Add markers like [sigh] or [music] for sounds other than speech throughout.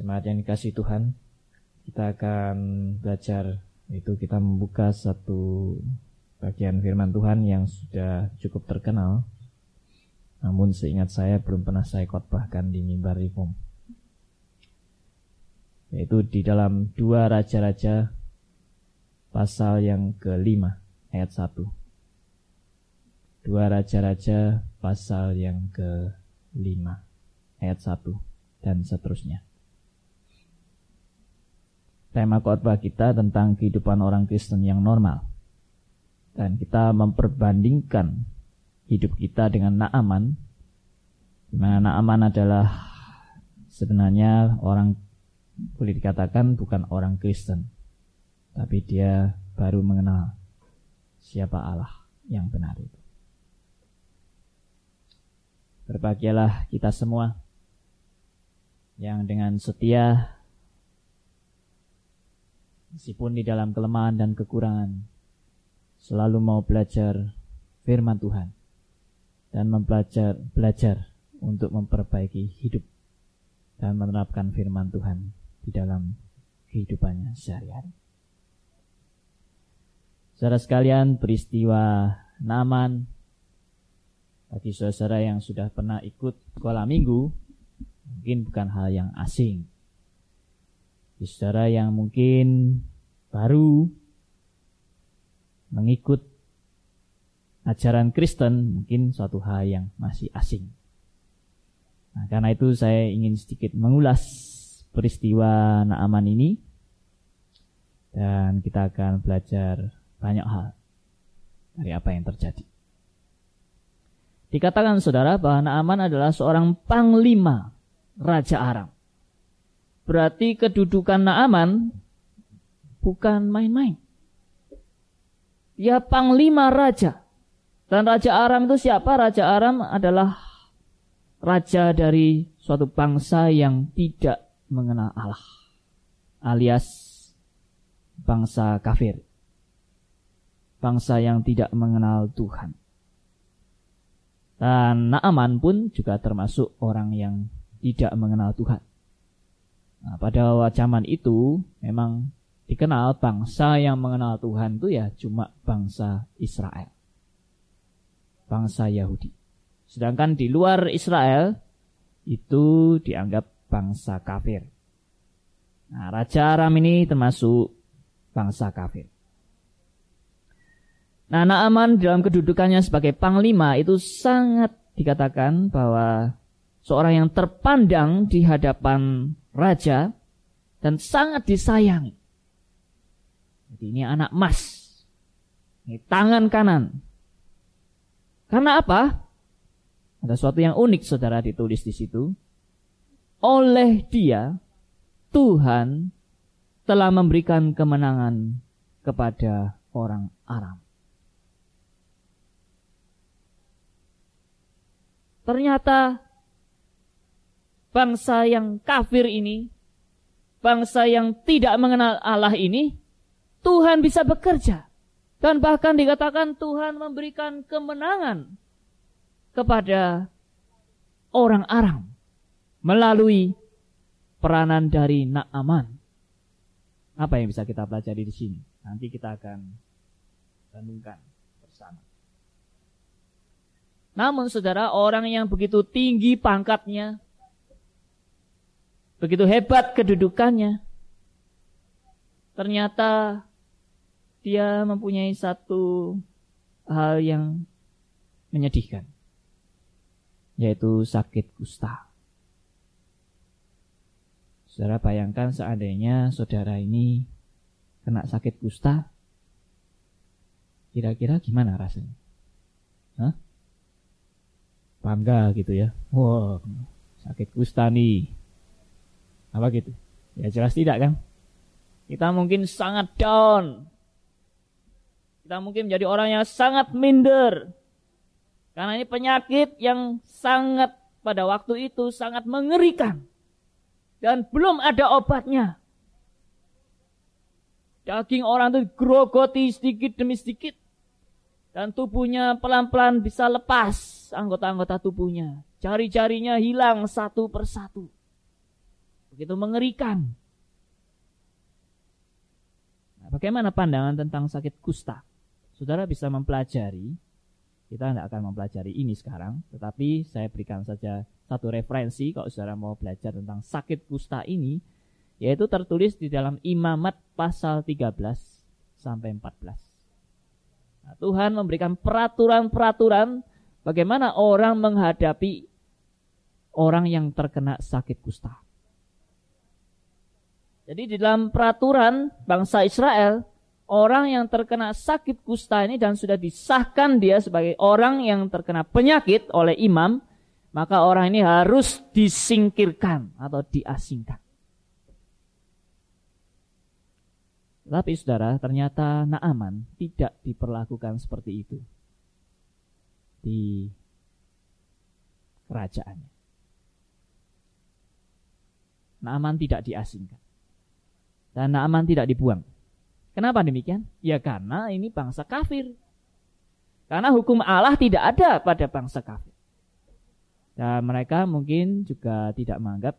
Jemaat yang dikasih Tuhan, kita akan belajar itu kita membuka satu bagian firman Tuhan yang sudah cukup terkenal. Namun seingat saya belum pernah saya khotbahkan di mimbar reform. Yaitu di dalam dua raja-raja pasal yang kelima ayat satu. Dua raja-raja pasal yang kelima ayat satu dan seterusnya. Tema khotbah kita tentang kehidupan orang Kristen yang normal. Dan kita memperbandingkan hidup kita dengan Naaman. Di mana Naaman adalah sebenarnya orang boleh dikatakan bukan orang Kristen. Tapi dia baru mengenal siapa Allah yang benar itu. Berbahagialah kita semua yang dengan setia meskipun di dalam kelemahan dan kekurangan, selalu mau belajar firman Tuhan dan mempelajar belajar untuk memperbaiki hidup dan menerapkan firman Tuhan di dalam kehidupannya sehari-hari. Saudara sekalian, peristiwa Naman bagi saudara yang sudah pernah ikut sekolah minggu mungkin bukan hal yang asing saudara yang mungkin baru mengikut ajaran Kristen mungkin suatu hal yang masih asing. Nah, karena itu saya ingin sedikit mengulas peristiwa Naaman ini dan kita akan belajar banyak hal dari apa yang terjadi. Dikatakan saudara bahwa Naaman adalah seorang panglima Raja Aram. Berarti kedudukan Naaman bukan main-main. Dia panglima raja. Dan Raja Aram itu siapa? Raja Aram adalah raja dari suatu bangsa yang tidak mengenal Allah. Alias bangsa kafir. Bangsa yang tidak mengenal Tuhan. Dan Naaman pun juga termasuk orang yang tidak mengenal Tuhan. Nah, pada zaman itu memang dikenal bangsa yang mengenal Tuhan itu ya cuma bangsa Israel. Bangsa Yahudi. Sedangkan di luar Israel itu dianggap bangsa kafir. Nah, Raja Aram ini termasuk bangsa kafir. Nah, Naaman dalam kedudukannya sebagai panglima itu sangat dikatakan bahwa seorang yang terpandang di hadapan raja dan sangat disayangi. Jadi ini anak emas. Ini tangan kanan. Karena apa? Ada sesuatu yang unik saudara ditulis di situ. Oleh dia Tuhan telah memberikan kemenangan kepada orang Aram. Ternyata bangsa yang kafir ini, bangsa yang tidak mengenal Allah ini, Tuhan bisa bekerja. Dan bahkan dikatakan Tuhan memberikan kemenangan kepada orang Aram melalui peranan dari Naaman. Apa yang bisa kita pelajari di sini? Nanti kita akan renungkan bersama. Namun saudara, orang yang begitu tinggi pangkatnya, Begitu hebat kedudukannya. Ternyata dia mempunyai satu hal yang menyedihkan. Yaitu sakit kusta. Saudara bayangkan seandainya saudara ini kena sakit kusta. Kira-kira gimana rasanya? Hah? Bangga gitu ya. Wow, sakit kusta nih. Apa gitu? Ya jelas tidak kan? Kita mungkin sangat down. Kita mungkin menjadi orang yang sangat minder. Karena ini penyakit yang sangat pada waktu itu sangat mengerikan. Dan belum ada obatnya. Daging orang itu grogoti sedikit demi sedikit. Dan tubuhnya pelan-pelan bisa lepas anggota-anggota tubuhnya. Jari-jarinya hilang satu persatu. Begitu mengerikan. Nah, bagaimana pandangan tentang sakit kusta? Saudara bisa mempelajari, kita tidak akan mempelajari ini sekarang, tetapi saya berikan saja satu referensi kalau saudara mau belajar tentang sakit kusta ini, yaitu tertulis di dalam Imamat pasal 13 sampai 14. Nah, Tuhan memberikan peraturan-peraturan bagaimana orang menghadapi orang yang terkena sakit kusta. Jadi di dalam peraturan bangsa Israel, orang yang terkena sakit kusta ini dan sudah disahkan dia sebagai orang yang terkena penyakit oleh imam, maka orang ini harus disingkirkan atau diasingkan. Tapi saudara, ternyata Naaman tidak diperlakukan seperti itu di kerajaannya. Naaman tidak diasingkan. Dan Naaman tidak dibuang. Kenapa demikian? Ya karena ini bangsa kafir. Karena hukum Allah tidak ada pada bangsa kafir. Dan mereka mungkin juga tidak menganggap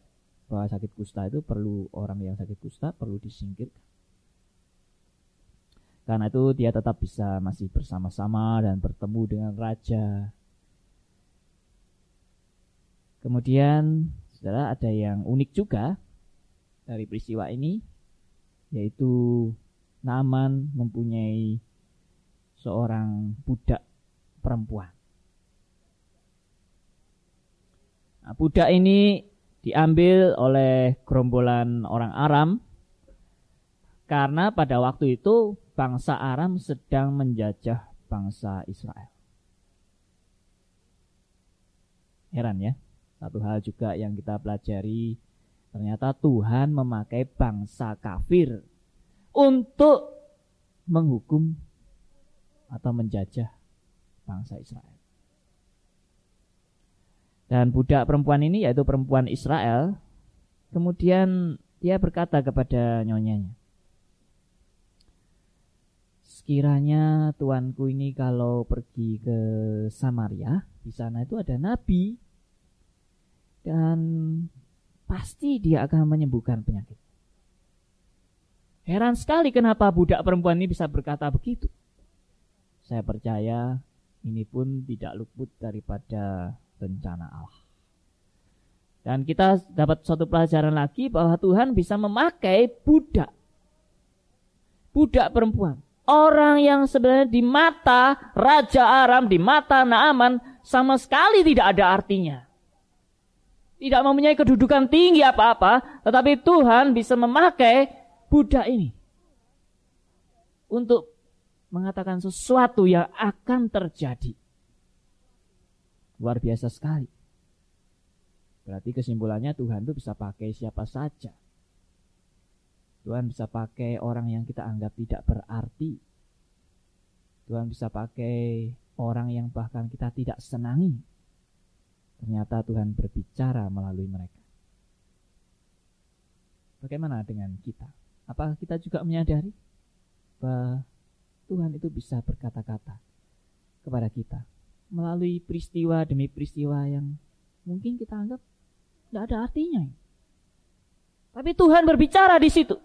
bahwa sakit kusta itu perlu orang yang sakit kusta perlu disingkirkan. Karena itu dia tetap bisa masih bersama-sama dan bertemu dengan raja. Kemudian, saudara ada yang unik juga dari peristiwa ini, yaitu Naaman mempunyai seorang budak perempuan. Nah, budak ini diambil oleh gerombolan orang Aram karena pada waktu itu bangsa Aram sedang menjajah bangsa Israel. Heran ya, satu hal juga yang kita pelajari, ternyata Tuhan memakai bangsa kafir untuk menghukum atau menjajah bangsa Israel. Dan budak perempuan ini yaitu perempuan Israel, kemudian dia berkata kepada nyonyanya, sekiranya tuanku ini kalau pergi ke Samaria, di sana itu ada nabi dan pasti dia akan menyembuhkan penyakit. Heran sekali kenapa budak perempuan ini bisa berkata begitu. Saya percaya ini pun tidak luput daripada rencana Allah. Dan kita dapat suatu pelajaran lagi bahwa Tuhan bisa memakai budak. Budak perempuan orang yang sebenarnya di mata Raja Aram, di mata Naaman sama sekali tidak ada artinya. Tidak mempunyai kedudukan tinggi apa-apa, tetapi Tuhan bisa memakai budak ini untuk mengatakan sesuatu yang akan terjadi. Luar biasa sekali. Berarti kesimpulannya Tuhan itu bisa pakai siapa saja. Tuhan bisa pakai orang yang kita anggap tidak berarti. Tuhan bisa pakai orang yang bahkan kita tidak senangi. Ternyata Tuhan berbicara melalui mereka. Bagaimana dengan kita? Apa kita juga menyadari bahwa Tuhan itu bisa berkata-kata kepada kita melalui peristiwa demi peristiwa yang mungkin kita anggap tidak ada artinya. Tapi Tuhan berbicara di situ.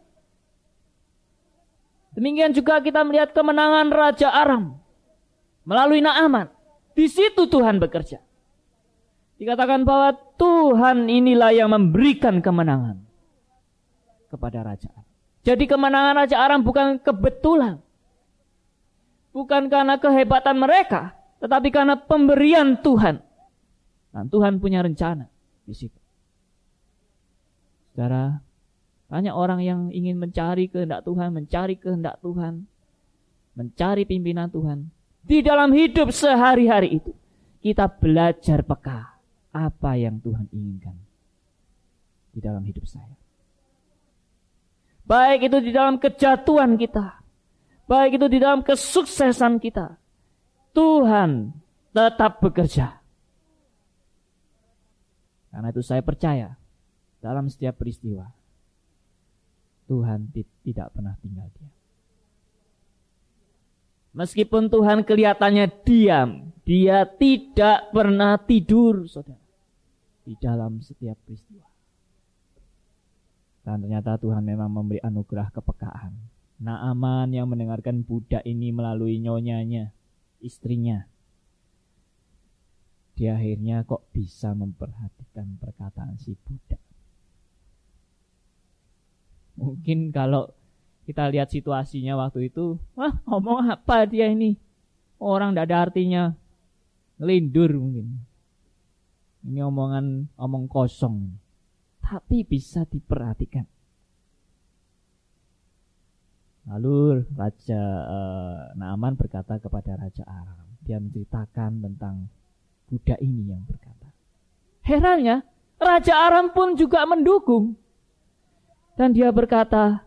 Demikian juga kita melihat kemenangan Raja Aram melalui Naaman. Di situ Tuhan bekerja. Dikatakan bahwa Tuhan inilah yang memberikan kemenangan kepada Raja Aram. Jadi kemenangan Raja Aram bukan kebetulan. Bukan karena kehebatan mereka, tetapi karena pemberian Tuhan. Dan Tuhan punya rencana di situ. Saudara, banyak orang yang ingin mencari kehendak Tuhan, mencari kehendak Tuhan, mencari pimpinan Tuhan. Di dalam hidup sehari-hari itu, kita belajar peka apa yang Tuhan inginkan di dalam hidup saya. Baik itu di dalam kejatuhan kita, baik itu di dalam kesuksesan kita. Tuhan tetap bekerja. Karena itu saya percaya dalam setiap peristiwa Tuhan tidak pernah tinggal diam. Meskipun Tuhan kelihatannya diam, dia tidak pernah tidur, saudara. Di dalam setiap peristiwa. Dan ternyata Tuhan memang memberi anugerah kepekaan. Naaman yang mendengarkan budak ini melalui nyonyanya, istrinya. Dia akhirnya kok bisa memperhatikan perkataan si budak. Mungkin kalau kita lihat situasinya waktu itu, wah ngomong apa dia ini? Orang tidak ada artinya. Ngelindur mungkin. Ini omongan omong kosong tapi bisa diperhatikan. Lalu Raja uh, Naaman berkata kepada Raja Aram. Dia menceritakan tentang budak ini yang berkata. Herannya, Raja Aram pun juga mendukung. Dan dia berkata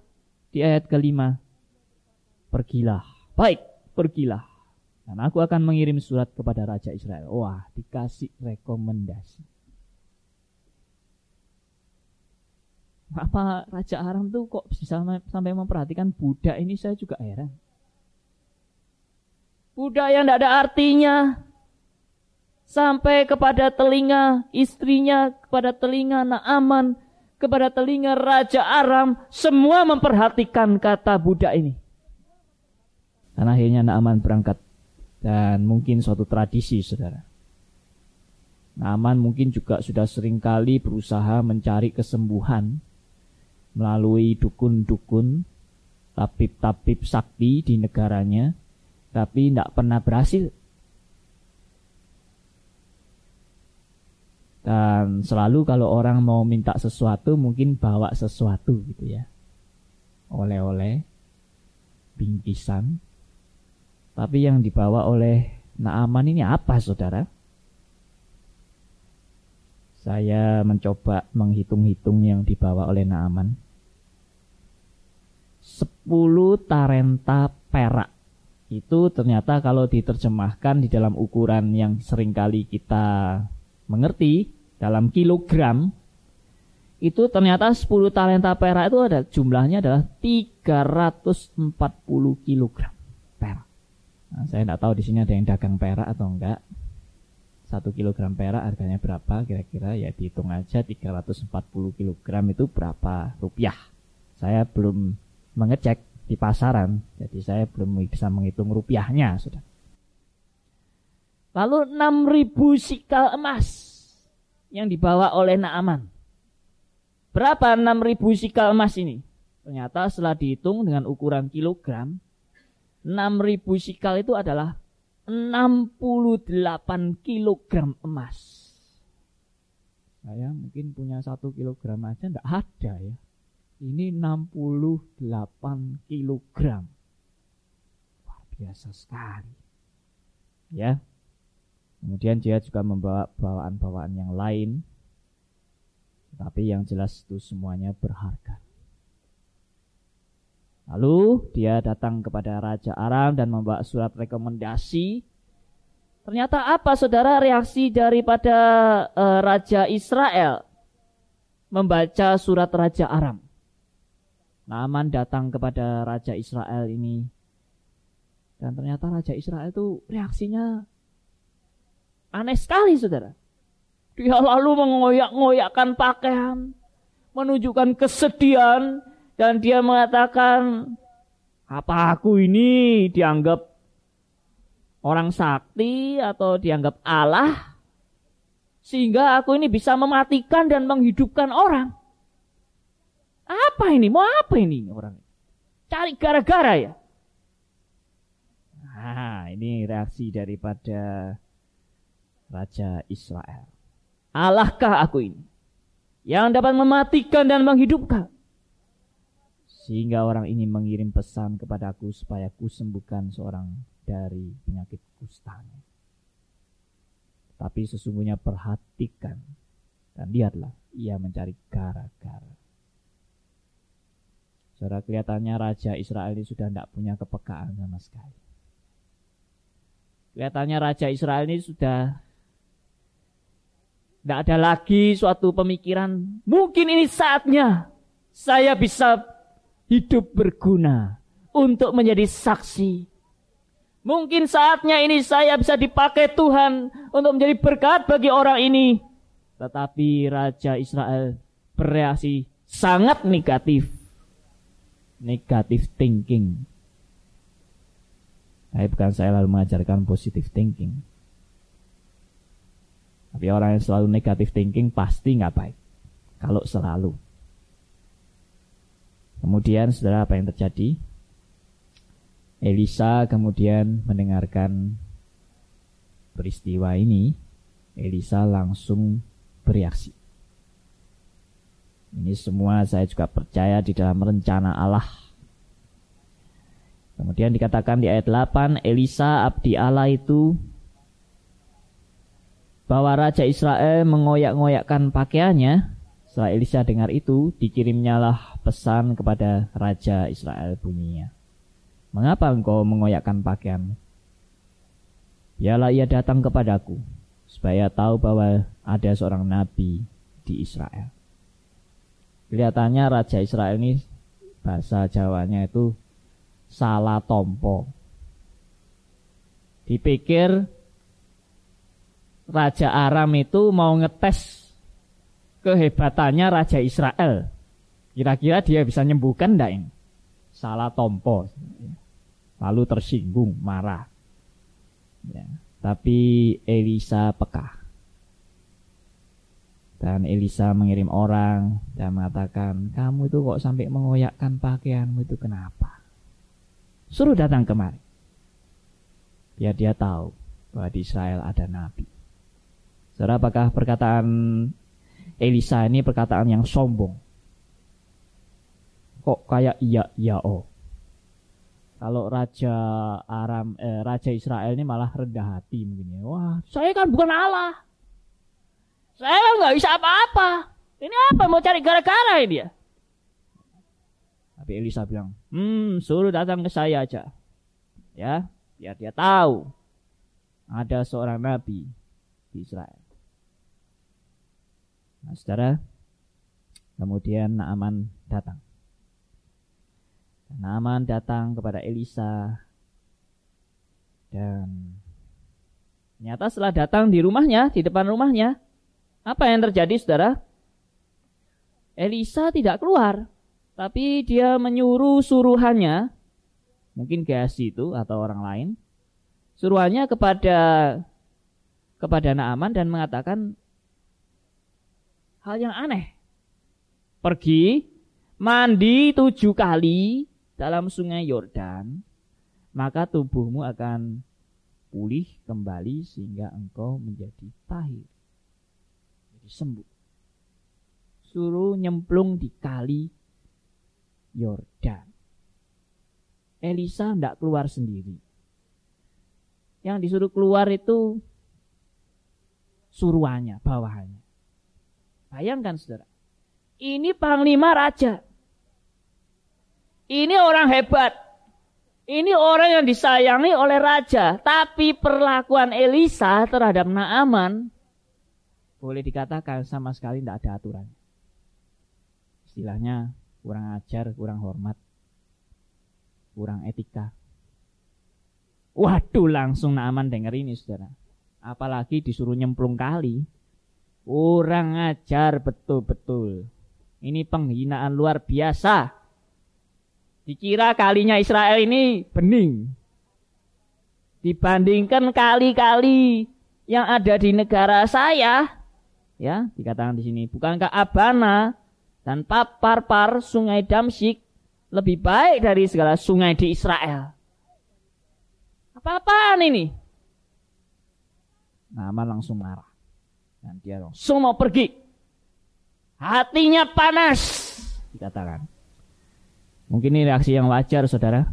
di ayat kelima, Pergilah, baik, pergilah. Dan aku akan mengirim surat kepada Raja Israel. Wah, dikasih rekomendasi. apa Raja Aram tuh kok bisa sampai memperhatikan budak ini saya juga heran. Budak yang tidak ada artinya sampai kepada telinga istrinya, kepada telinga Naaman, kepada telinga Raja Aram, semua memperhatikan kata budak ini. Dan akhirnya Naaman berangkat dan mungkin suatu tradisi saudara. Naaman mungkin juga sudah sering kali berusaha mencari kesembuhan melalui dukun-dukun, tabib-tabib sakti di negaranya, tapi tidak pernah berhasil. Dan selalu kalau orang mau minta sesuatu mungkin bawa sesuatu gitu ya. Oleh-oleh, bingkisan. Tapi yang dibawa oleh Naaman ini apa saudara? Saya mencoba menghitung-hitung yang dibawa oleh Naaman. 10 tarenta perak. Itu ternyata kalau diterjemahkan di dalam ukuran yang sering kali kita mengerti dalam kilogram itu ternyata 10 talenta perak itu ada jumlahnya adalah 340 kilogram. Nah, saya tidak tahu di sini ada yang dagang perak atau enggak. Satu kilogram perak harganya berapa kira-kira? Ya dihitung aja 340 kilogram itu berapa rupiah. Saya belum mengecek di pasaran jadi saya belum bisa menghitung rupiahnya sudah. Lalu 6000 sikal emas yang dibawa oleh Naaman. Berapa 6000 sikal emas ini? Ternyata setelah dihitung dengan ukuran kilogram 6000 sikal itu adalah 68 kilogram emas. Saya mungkin punya satu kilogram aja ndak ada ya. Ini 68 kilogram. Luar biasa sekali. Ya. Kemudian dia juga membawa bawaan-bawaan yang lain. Tapi yang jelas itu semuanya berharga. Lalu dia datang kepada Raja Aram dan membawa surat rekomendasi. Ternyata apa saudara reaksi daripada uh, Raja Israel membaca surat Raja Aram? Naaman datang kepada Raja Israel ini. Dan ternyata Raja Israel itu reaksinya aneh sekali saudara. Dia lalu mengoyak-ngoyakkan pakaian. Menunjukkan kesedihan dan dia mengatakan, apa aku ini dianggap orang sakti atau dianggap Allah? Sehingga aku ini bisa mematikan dan menghidupkan orang. Apa ini? Mau apa ini orang? Cari gara-gara ya? Nah, ini reaksi daripada Raja Israel. Allahkah aku ini? Yang dapat mematikan dan menghidupkan. Sehingga orang ini mengirim pesan kepadaku supaya ku sembuhkan seorang dari penyakit kustanya. Tapi sesungguhnya perhatikan dan lihatlah ia mencari gara-gara. Saudara kelihatannya Raja Israel ini sudah tidak punya kepekaan sama sekali. Kelihatannya Raja Israel ini sudah tidak ada lagi suatu pemikiran. Mungkin ini saatnya saya bisa hidup berguna untuk menjadi saksi. Mungkin saatnya ini saya bisa dipakai Tuhan untuk menjadi berkat bagi orang ini. Tetapi Raja Israel bereaksi sangat negatif. Negatif thinking. Tapi bukan saya lalu mengajarkan positive thinking. Tapi orang yang selalu negatif thinking pasti nggak baik. Kalau selalu. Kemudian saudara apa yang terjadi? Elisa kemudian mendengarkan peristiwa ini. Elisa langsung bereaksi. Ini semua saya juga percaya di dalam rencana Allah. Kemudian dikatakan di ayat 8, Elisa abdi Allah itu bahwa Raja Israel mengoyak-ngoyakkan pakaiannya. Setelah Elisa dengar itu, dikirimnyalah pesan kepada Raja Israel bunyinya. Mengapa engkau mengoyakkan pakaian? Biarlah ia datang kepadaku, supaya tahu bahwa ada seorang nabi di Israel. Kelihatannya Raja Israel ini bahasa Jawanya itu salah tompo. Dipikir Raja Aram itu mau ngetes kehebatannya Raja Israel. Kira-kira dia bisa nyembuhkan enggak ini? Salah tompo. Lalu tersinggung, marah. Ya. Tapi Elisa peka. Dan Elisa mengirim orang dan mengatakan, kamu itu kok sampai mengoyakkan pakaianmu itu kenapa? Suruh datang kemari. Biar dia tahu bahwa di Israel ada nabi. Saudara, apakah perkataan Elisa ini perkataan yang sombong? Kok kayak iya, iya, oh. Kalau Raja Aram, eh, Raja Israel ini malah rendah hati mungkin ya. Wah, saya kan bukan Allah. Saya nggak bisa apa-apa. Ini apa mau cari gara-gara ini dia? Tapi Elisa bilang, hmm, suruh datang ke saya aja. Ya, biar dia tahu ada seorang nabi di Israel. Nah, saudara, kemudian Naaman datang. Naaman datang kepada Elisa dan ternyata setelah datang di rumahnya, di depan rumahnya, apa yang terjadi saudara? Elisa tidak keluar. Tapi dia menyuruh suruhannya. Mungkin Gehazi itu atau orang lain. Suruhannya kepada kepada Naaman dan mengatakan hal yang aneh. Pergi, mandi tujuh kali dalam sungai Yordan, maka tubuhmu akan pulih kembali sehingga engkau menjadi tahir sembuh. Suruh nyemplung di kali Yordan. Elisa tidak keluar sendiri. Yang disuruh keluar itu suruhannya, bawahannya. Bayangkan saudara. Ini panglima raja. Ini orang hebat. Ini orang yang disayangi oleh raja. Tapi perlakuan Elisa terhadap Naaman boleh dikatakan sama sekali tidak ada aturan. Istilahnya kurang ajar, kurang hormat, kurang etika. Waduh langsung Naaman denger ini saudara. Apalagi disuruh nyemplung kali. Kurang ajar betul-betul. Ini penghinaan luar biasa. Dikira kalinya Israel ini bening. Dibandingkan kali-kali yang ada di negara saya, Ya, dikatakan di sini, bukankah Abana dan Parpar sungai Damsik lebih baik dari segala sungai di Israel? Apa-apaan ini? Nama langsung marah. Dan dia langsung mau pergi. Hatinya panas. Dikatakan. Mungkin ini reaksi yang wajar saudara.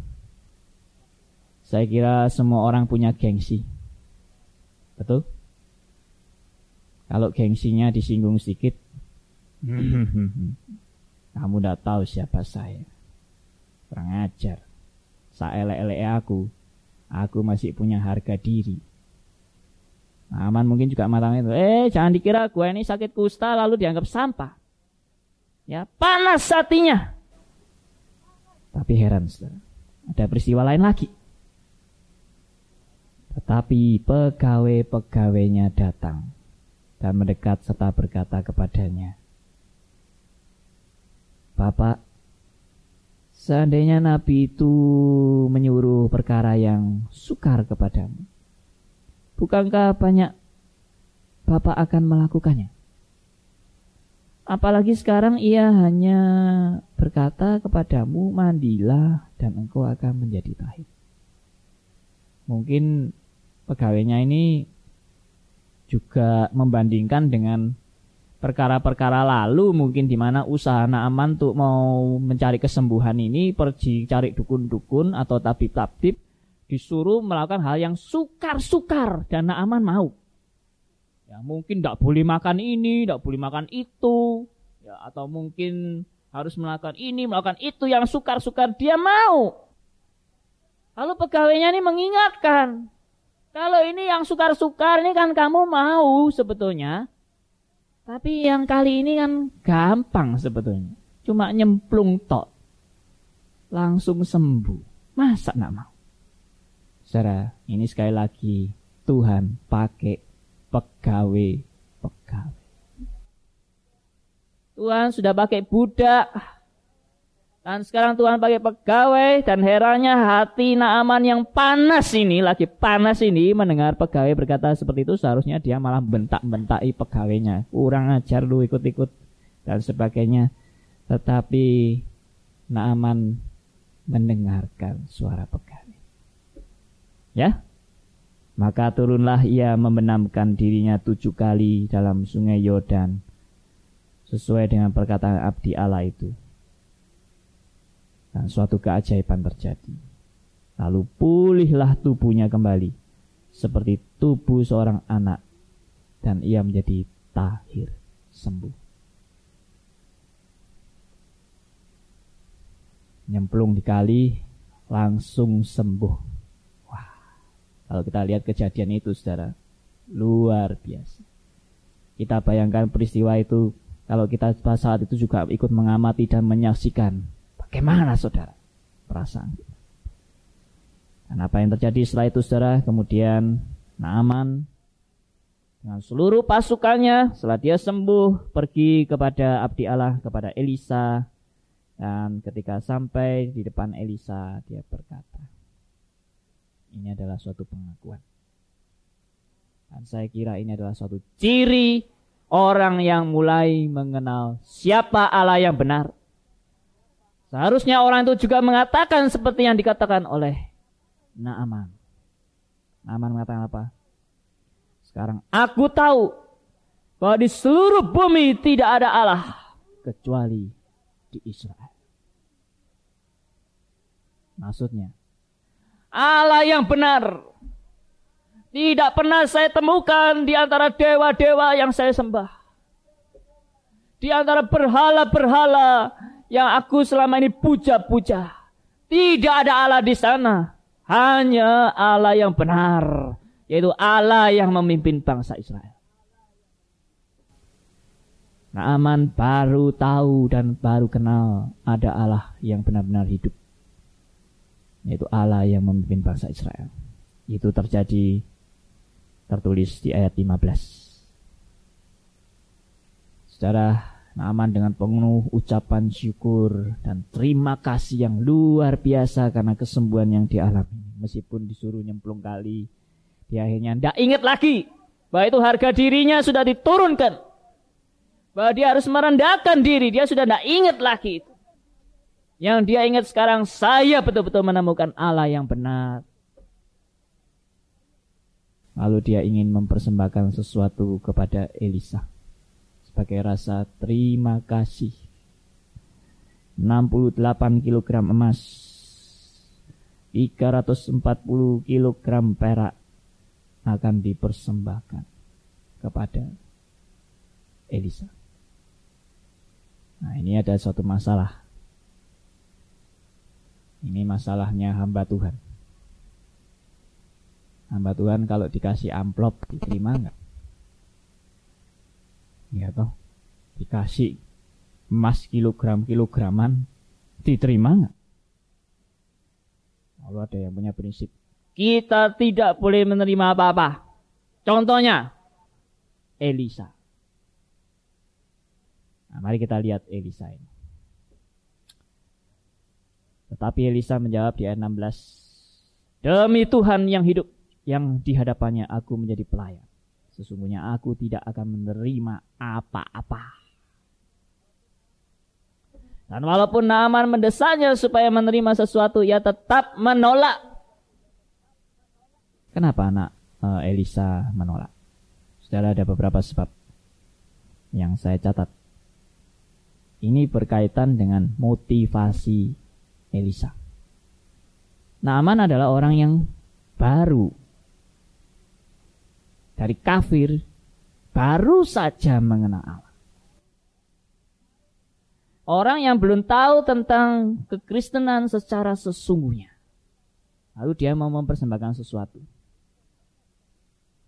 Saya kira semua orang punya gengsi. Betul? Kalau gengsinya disinggung sedikit, [laughs] kamu udah tahu siapa saya. Kurang ajar. Saya ele aku, aku masih punya harga diri. Aman mungkin juga matang itu. Eh, jangan dikira gue ini sakit kusta lalu dianggap sampah. Ya, panas hatinya. Tapi heran, saudara. Ada peristiwa lain lagi. Tetapi pegawai-pegawainya datang dan mendekat serta berkata kepadanya, Bapak, seandainya Nabi itu menyuruh perkara yang sukar kepadamu, bukankah banyak Bapak akan melakukannya? Apalagi sekarang ia hanya berkata kepadamu, mandilah dan engkau akan menjadi tahir. Mungkin pegawainya ini juga membandingkan dengan perkara-perkara lalu mungkin di mana usaha Naaman untuk mau mencari kesembuhan ini pergi cari dukun-dukun atau tabib-tabib disuruh melakukan hal yang sukar-sukar dan Naaman mau. Ya, mungkin tidak boleh makan ini, tidak boleh makan itu, ya, atau mungkin harus melakukan ini, melakukan itu yang sukar-sukar dia mau. Lalu pegawainya ini mengingatkan, kalau ini yang sukar-sukar ini kan kamu mau sebetulnya, tapi yang kali ini kan gampang sebetulnya, cuma nyemplung tok, langsung sembuh. Masa nak mau? Saudara, ini sekali lagi Tuhan pakai pegawai pegawai. Tuhan sudah pakai budak. Dan sekarang Tuhan pakai pegawai dan herannya hati Naaman yang panas ini lagi panas ini mendengar pegawai berkata seperti itu seharusnya dia malah bentak-bentai pegawainya. Kurang ajar lu ikut-ikut dan sebagainya. Tetapi Naaman mendengarkan suara pegawai ya maka turunlah ia membenamkan dirinya tujuh kali dalam sungai Yordan sesuai dengan perkataan abdi Allah itu. Dan suatu keajaiban terjadi. Lalu pulihlah tubuhnya kembali seperti tubuh seorang anak dan ia menjadi tahir sembuh. Nyemplung di kali langsung sembuh kalau kita lihat kejadian itu saudara, luar biasa. Kita bayangkan peristiwa itu kalau kita saat itu juga ikut mengamati dan menyaksikan bagaimana saudara perasaan Dan apa yang terjadi setelah itu saudara, kemudian Naaman dengan seluruh pasukannya setelah dia sembuh pergi kepada abdi Allah kepada Elisa. Dan ketika sampai di depan Elisa dia berkata ini adalah suatu pengakuan. Dan saya kira ini adalah suatu ciri orang yang mulai mengenal siapa Allah yang benar. Seharusnya orang itu juga mengatakan seperti yang dikatakan oleh Naaman. Naaman mengatakan apa? Sekarang aku tahu bahwa di seluruh bumi tidak ada Allah kecuali di Israel. Maksudnya, Allah yang benar. Tidak pernah saya temukan di antara dewa-dewa yang saya sembah. Di antara berhala-berhala yang aku selama ini puja-puja. Tidak ada Allah di sana. Hanya Allah yang benar. Yaitu Allah yang memimpin bangsa Israel. Naaman baru tahu dan baru kenal ada Allah yang benar-benar hidup yaitu Allah yang memimpin bangsa Israel. Itu terjadi tertulis di ayat 15. Secara Naaman dengan penuh ucapan syukur dan terima kasih yang luar biasa karena kesembuhan yang dialami. Meskipun disuruh nyemplung kali, dia akhirnya tidak ingat lagi bahwa itu harga dirinya sudah diturunkan. Bahwa dia harus merendahkan diri, dia sudah tidak ingat lagi itu. Yang dia ingat sekarang, saya betul-betul menemukan Allah yang benar. Lalu dia ingin mempersembahkan sesuatu kepada Elisa. Sebagai rasa terima kasih. 68 kg emas. 340 kg perak akan dipersembahkan kepada Elisa. Nah ini ada suatu masalah ini masalahnya hamba Tuhan. Hamba Tuhan kalau dikasih amplop diterima enggak? Ya toh. Dikasih emas kilogram-kilograman diterima enggak? Kalau ada yang punya prinsip kita tidak boleh menerima apa-apa. Contohnya Elisa. Nah, mari kita lihat Elisa ini. Tetapi Elisa menjawab di ayat 16. Demi Tuhan yang hidup, yang di hadapannya aku menjadi pelayan. Sesungguhnya aku tidak akan menerima apa-apa. Dan walaupun Naaman mendesanya supaya menerima sesuatu, ia tetap menolak. Kenapa anak eh, Elisa menolak? Saudara ada beberapa sebab yang saya catat. Ini berkaitan dengan motivasi Elisa. Naaman adalah orang yang baru. Dari kafir, baru saja mengenal Allah. Orang yang belum tahu tentang kekristenan secara sesungguhnya. Lalu dia mau mempersembahkan sesuatu.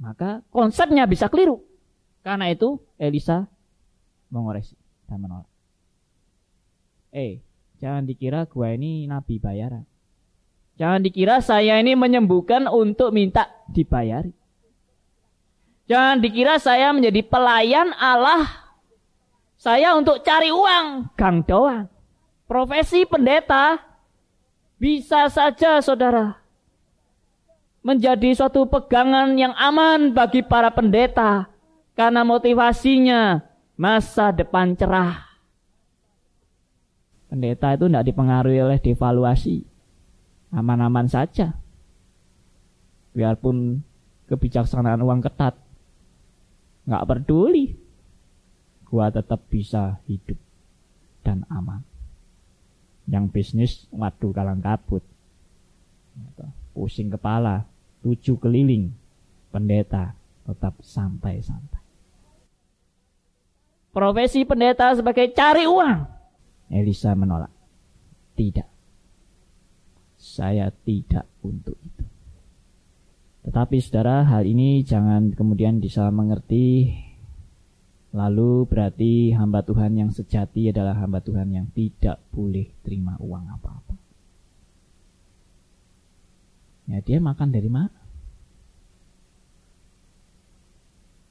Maka konsepnya bisa keliru. Karena itu Elisa mengoreksi dan menolak. Eh, jangan dikira gua ini nabi bayaran. Jangan dikira saya ini menyembuhkan untuk minta dibayari. Jangan dikira saya menjadi pelayan Allah saya untuk cari uang, gang doang. Profesi pendeta bisa saja saudara menjadi suatu pegangan yang aman bagi para pendeta karena motivasinya masa depan cerah. Pendeta itu tidak dipengaruhi oleh devaluasi. Aman-aman saja. Biarpun kebijaksanaan uang ketat. Nggak peduli gua tetap bisa hidup dan aman. Yang bisnis, waduh kalang kabut. Pusing kepala, tujuh keliling, pendeta tetap santai-santai. Profesi pendeta sebagai cari uang. Elisa menolak. Tidak. Saya tidak untuk itu. Tetapi saudara, hal ini jangan kemudian disalah mengerti Lalu berarti hamba Tuhan yang sejati adalah hamba Tuhan yang tidak boleh terima uang apa-apa. Ya dia makan dari mana?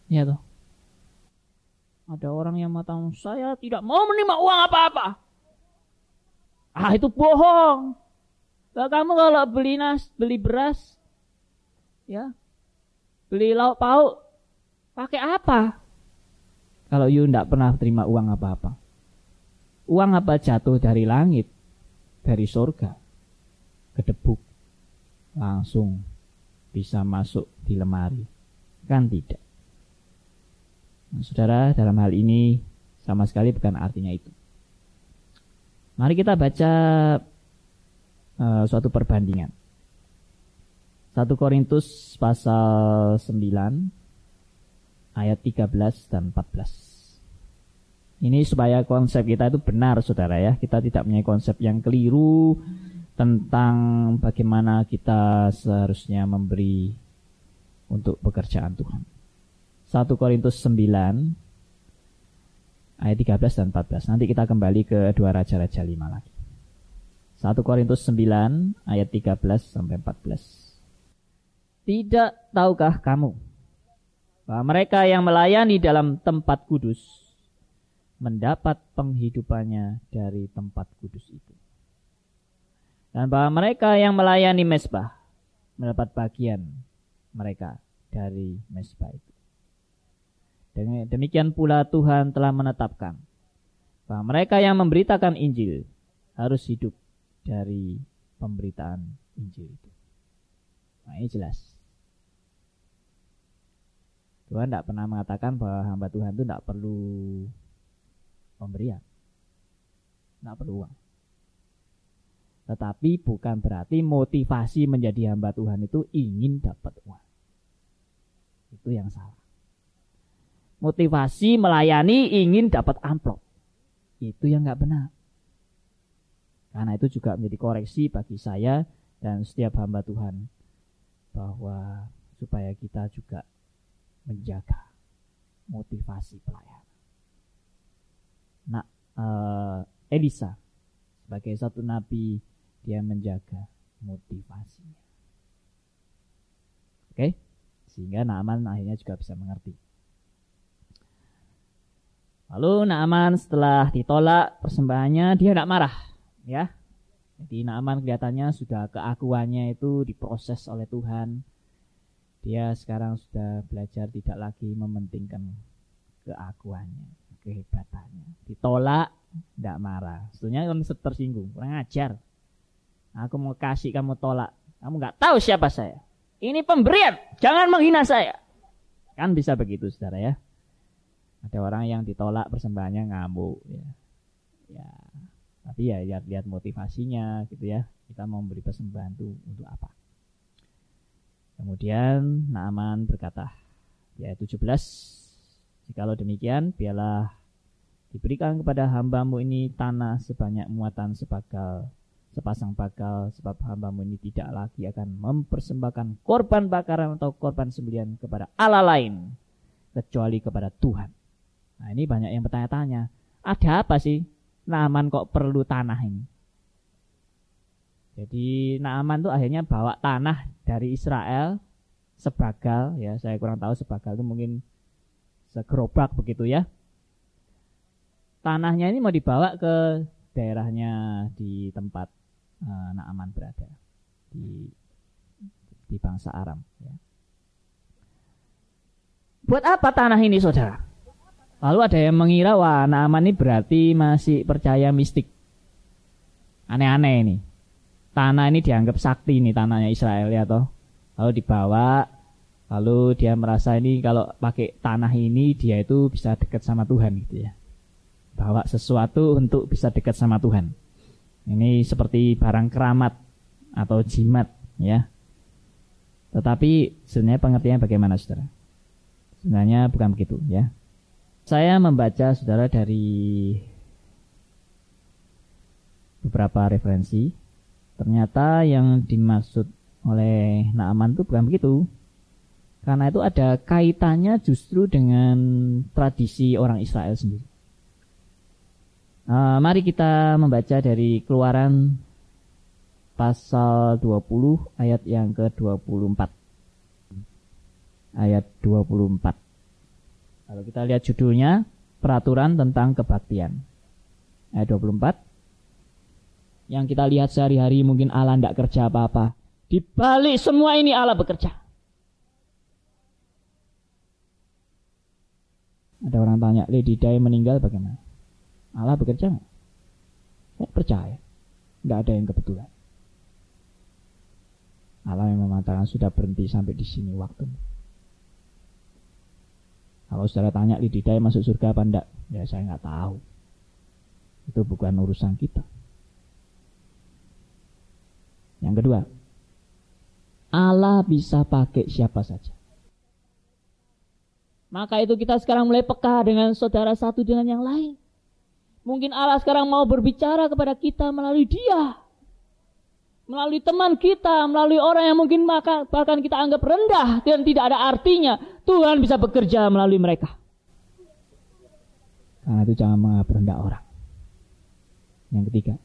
Ya toh. Ada orang yang mengatakan saya tidak mau menerima uang apa-apa. Ah itu bohong. Kamu kalau beli nas, beli beras, ya, beli lauk pauk, pakai apa? Kalau you tidak pernah terima uang apa-apa. Uang apa jatuh dari langit, dari surga, kedebuk, langsung bisa masuk di lemari. Kan tidak. Nah, saudara, dalam hal ini sama sekali bukan artinya itu. Mari kita baca uh, suatu perbandingan. 1 Korintus pasal 9 ayat 13 dan 14. Ini supaya konsep kita itu benar saudara ya. Kita tidak punya konsep yang keliru tentang bagaimana kita seharusnya memberi untuk pekerjaan Tuhan. 1 Korintus 9 ayat 13 dan 14. Nanti kita kembali ke dua raja-raja 5 lagi. 1 Korintus 9 ayat 13 sampai 14. Tidak tahukah kamu bahwa mereka yang melayani dalam tempat kudus mendapat penghidupannya dari tempat kudus itu. Dan bahwa mereka yang melayani mesbah mendapat bagian mereka dari mesbah itu. Demikian pula Tuhan telah menetapkan bahwa mereka yang memberitakan Injil harus hidup dari pemberitaan Injil itu. Nah, ini jelas. Tuhan tidak pernah mengatakan bahwa hamba Tuhan itu tidak perlu pemberian. Tidak perlu uang. Tetapi bukan berarti motivasi menjadi hamba Tuhan itu ingin dapat uang. Itu yang salah. Motivasi melayani ingin dapat amplop. Itu yang nggak benar. Karena itu juga menjadi koreksi bagi saya dan setiap hamba Tuhan bahwa supaya kita juga menjaga motivasi pelayan. Nah, uh, Elisa sebagai satu nabi dia menjaga motivasinya. Oke, okay? sehingga Naaman akhirnya juga bisa mengerti. Lalu Naaman setelah ditolak persembahannya dia tidak marah, ya. Jadi Naaman kelihatannya sudah keakuannya itu diproses oleh Tuhan. Dia sekarang sudah belajar tidak lagi mementingkan keakuannya, kehebatannya. Ditolak, tidak marah. Sebetulnya kan tersinggung, kurang ajar. Aku mau kasih kamu tolak. Kamu nggak tahu siapa saya. Ini pemberian, jangan menghina saya. Kan bisa begitu saudara ya. Ada orang yang ditolak persembahannya ngamuk ya. Ya, tapi ya lihat lihat motivasinya gitu ya kita mau memberi persembahan itu untuk apa kemudian Naaman berkata ya 17 jikalau demikian biarlah diberikan kepada hambamu ini tanah sebanyak muatan sebakal sepasang bakal sebab hambamu ini tidak lagi akan mempersembahkan korban bakaran atau korban sembelian kepada Allah lain kecuali kepada Tuhan. Nah ini banyak yang bertanya-tanya, ada apa sih Naaman kok perlu tanah ini. Jadi Naaman tuh akhirnya bawa tanah dari Israel sebagal ya saya kurang tahu sebagal itu mungkin segerobak begitu ya. Tanahnya ini mau dibawa ke daerahnya di tempat uh, Naaman berada di di bangsa Aram ya. Buat apa tanah ini saudara? Lalu ada yang mengira wah Naaman ini berarti masih percaya mistik. Aneh-aneh ini. Tanah ini dianggap sakti ini tanahnya Israel ya toh. Lalu dibawa lalu dia merasa ini kalau pakai tanah ini dia itu bisa dekat sama Tuhan gitu ya. Bawa sesuatu untuk bisa dekat sama Tuhan. Ini seperti barang keramat atau jimat ya. Tetapi sebenarnya pengertiannya bagaimana saudara? Sebenarnya bukan begitu ya. Saya membaca saudara dari beberapa referensi. Ternyata yang dimaksud oleh Naaman itu bukan begitu. Karena itu ada kaitannya justru dengan tradisi orang Israel sendiri. Uh, mari kita membaca dari keluaran pasal 20 ayat yang ke-24. Ayat 24. Kalau kita lihat judulnya, peraturan tentang kebaktian. Ayat 24. Yang kita lihat sehari-hari mungkin Allah tidak kerja apa-apa. Di balik semua ini Allah bekerja. Ada orang tanya, Lady Day meninggal bagaimana? Allah bekerja nggak? Saya percaya. Nggak ada yang kebetulan. Allah yang mengatakan sudah berhenti sampai di sini waktu. Kalau saudara tanya Lididai masuk surga apa enggak? Ya saya nggak tahu. Itu bukan urusan kita. Yang kedua, Allah bisa pakai siapa saja. Maka itu kita sekarang mulai peka dengan saudara satu dengan yang lain. Mungkin Allah sekarang mau berbicara kepada kita melalui dia melalui teman kita, melalui orang yang mungkin bahkan kita anggap rendah dan tidak ada artinya, Tuhan bisa bekerja melalui mereka. Karena itu jangan menganggap rendah orang. Yang ketiga,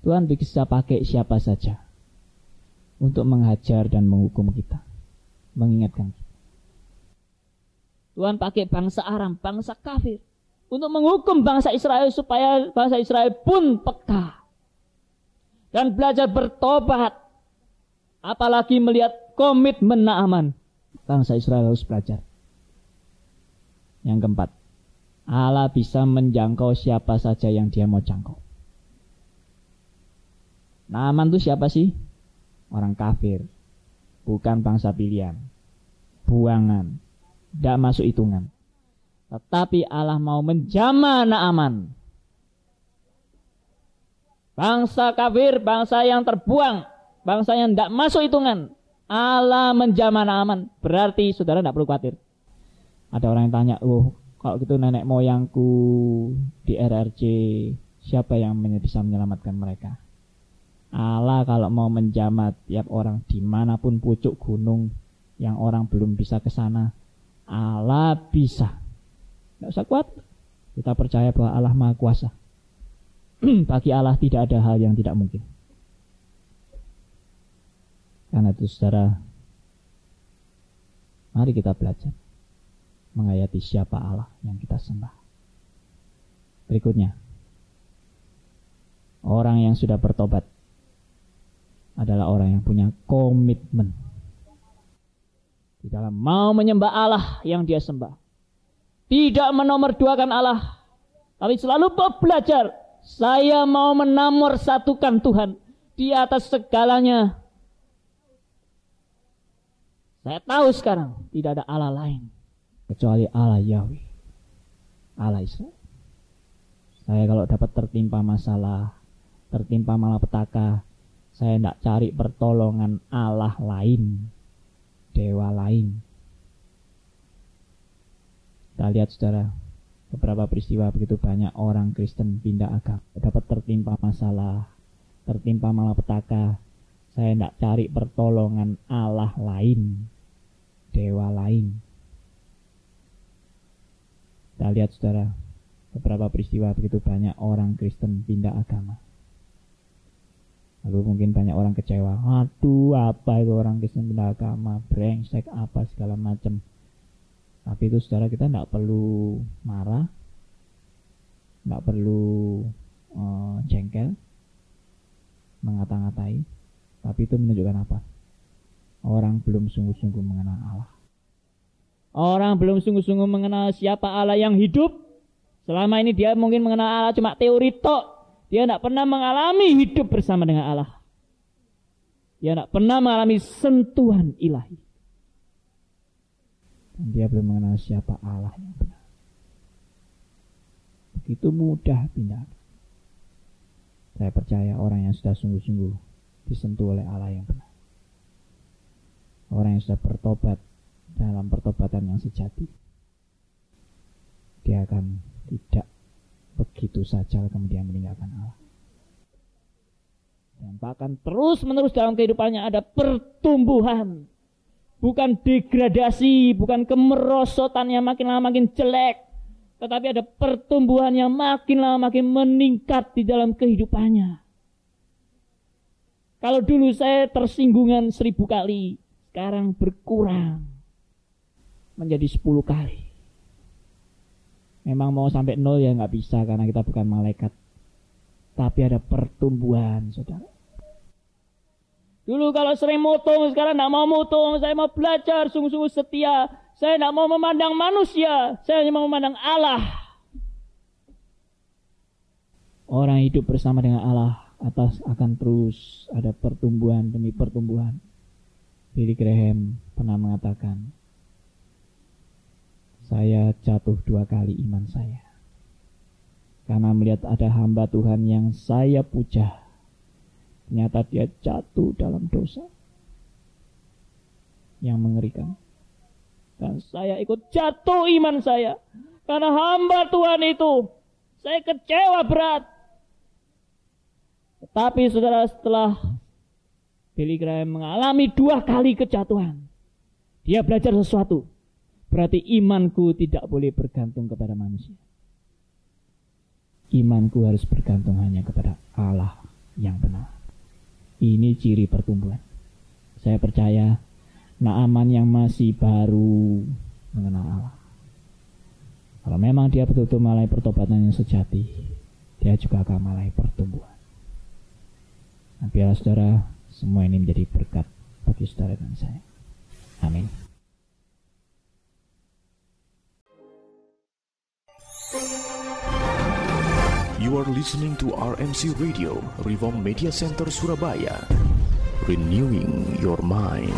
Tuhan bisa pakai siapa saja untuk menghajar dan menghukum kita, mengingatkan kita. Tuhan pakai bangsa Aram, bangsa kafir, untuk menghukum bangsa Israel supaya bangsa Israel pun peka dan belajar bertobat. Apalagi melihat komitmen Naaman. Bangsa Israel harus belajar. Yang keempat, Allah bisa menjangkau siapa saja yang dia mau jangkau. Naaman itu siapa sih? Orang kafir. Bukan bangsa pilihan. Buangan. Tidak masuk hitungan. Tetapi Allah mau menjama Naaman Bangsa kafir, bangsa yang terbuang, bangsa yang tidak masuk hitungan. Allah menjaman aman. Berarti saudara tidak perlu khawatir. Ada orang yang tanya, oh kalau gitu nenek moyangku di RRC, siapa yang bisa menyelamatkan mereka? Allah kalau mau menjamat tiap orang di mana pun pucuk gunung yang orang belum bisa ke sana, Allah bisa. Tidak usah kuat. Kita percaya bahwa Allah Maha Kuasa. [clears throat] bagi Allah tidak ada hal yang tidak mungkin. Karena itu saudara, mari kita belajar menghayati siapa Allah yang kita sembah. Berikutnya, Orang yang sudah bertobat adalah orang yang punya komitmen di dalam mau menyembah Allah yang dia sembah. Tidak menomorduakan Allah, tapi selalu belajar. Saya mau menamor satukan Tuhan di atas segalanya. Saya tahu sekarang tidak ada Allah lain kecuali Allah Yahweh, Allah Israel. Saya kalau dapat tertimpa masalah, tertimpa malapetaka, saya tidak cari pertolongan Allah lain, dewa lain. Kita lihat saudara, beberapa peristiwa begitu banyak orang Kristen pindah agama, dapat tertimpa masalah, tertimpa malapetaka. Saya tidak cari pertolongan Allah lain, dewa lain. Kita lihat saudara, beberapa peristiwa begitu banyak orang Kristen pindah agama. Lalu mungkin banyak orang kecewa. Aduh, apa itu orang Kristen pindah agama, brengsek apa segala macam. Tapi itu saudara kita tidak perlu marah, tidak perlu uh, jengkel, mengata-ngatai. Tapi itu menunjukkan apa? Orang belum sungguh-sungguh mengenal Allah. Orang belum sungguh-sungguh mengenal siapa Allah yang hidup. Selama ini dia mungkin mengenal Allah cuma teori tok. Dia tidak pernah mengalami hidup bersama dengan Allah. Dia tidak pernah mengalami sentuhan ilahi. Dia belum mengenal siapa Allah yang benar. Begitu mudah pindah. Saya percaya orang yang sudah sungguh-sungguh disentuh oleh Allah yang benar. Orang yang sudah bertobat dalam pertobatan yang sejati. Dia akan tidak begitu saja kemudian meninggalkan Allah. Dan bahkan terus menerus dalam kehidupannya ada pertumbuhan. Bukan degradasi, bukan kemerosotan yang makin lama makin jelek. Tetapi ada pertumbuhan yang makin lama makin meningkat di dalam kehidupannya. Kalau dulu saya tersinggungan seribu kali, sekarang berkurang menjadi sepuluh kali. Memang mau sampai nol ya nggak bisa karena kita bukan malaikat. Tapi ada pertumbuhan, saudara. Dulu kalau sering motong, sekarang nggak mau motong. Saya mau belajar sungguh-sungguh setia. Saya nggak mau memandang manusia. Saya hanya mau memandang Allah. Orang hidup bersama dengan Allah atas akan terus ada pertumbuhan demi pertumbuhan. Billy Graham pernah mengatakan, saya jatuh dua kali iman saya. Karena melihat ada hamba Tuhan yang saya puja. Ternyata dia jatuh dalam dosa. Yang mengerikan. Dan saya ikut jatuh iman saya. Karena hamba Tuhan itu. Saya kecewa berat. Tetapi saudara setelah Billy Graham mengalami dua kali kejatuhan. Dia belajar sesuatu. Berarti imanku tidak boleh bergantung kepada manusia. Imanku harus bergantung hanya kepada Allah yang benar. Ini ciri pertumbuhan. Saya percaya Naaman yang masih baru mengenal Allah. Kalau memang dia betul-betul mulai pertobatan yang sejati, dia juga akan mulai pertumbuhan. Nah, biarlah saudara, semua ini menjadi berkat bagi saudara dan saya. Amin. You are listening to RMC Radio, Reform Media Center Surabaya. Renewing your mind.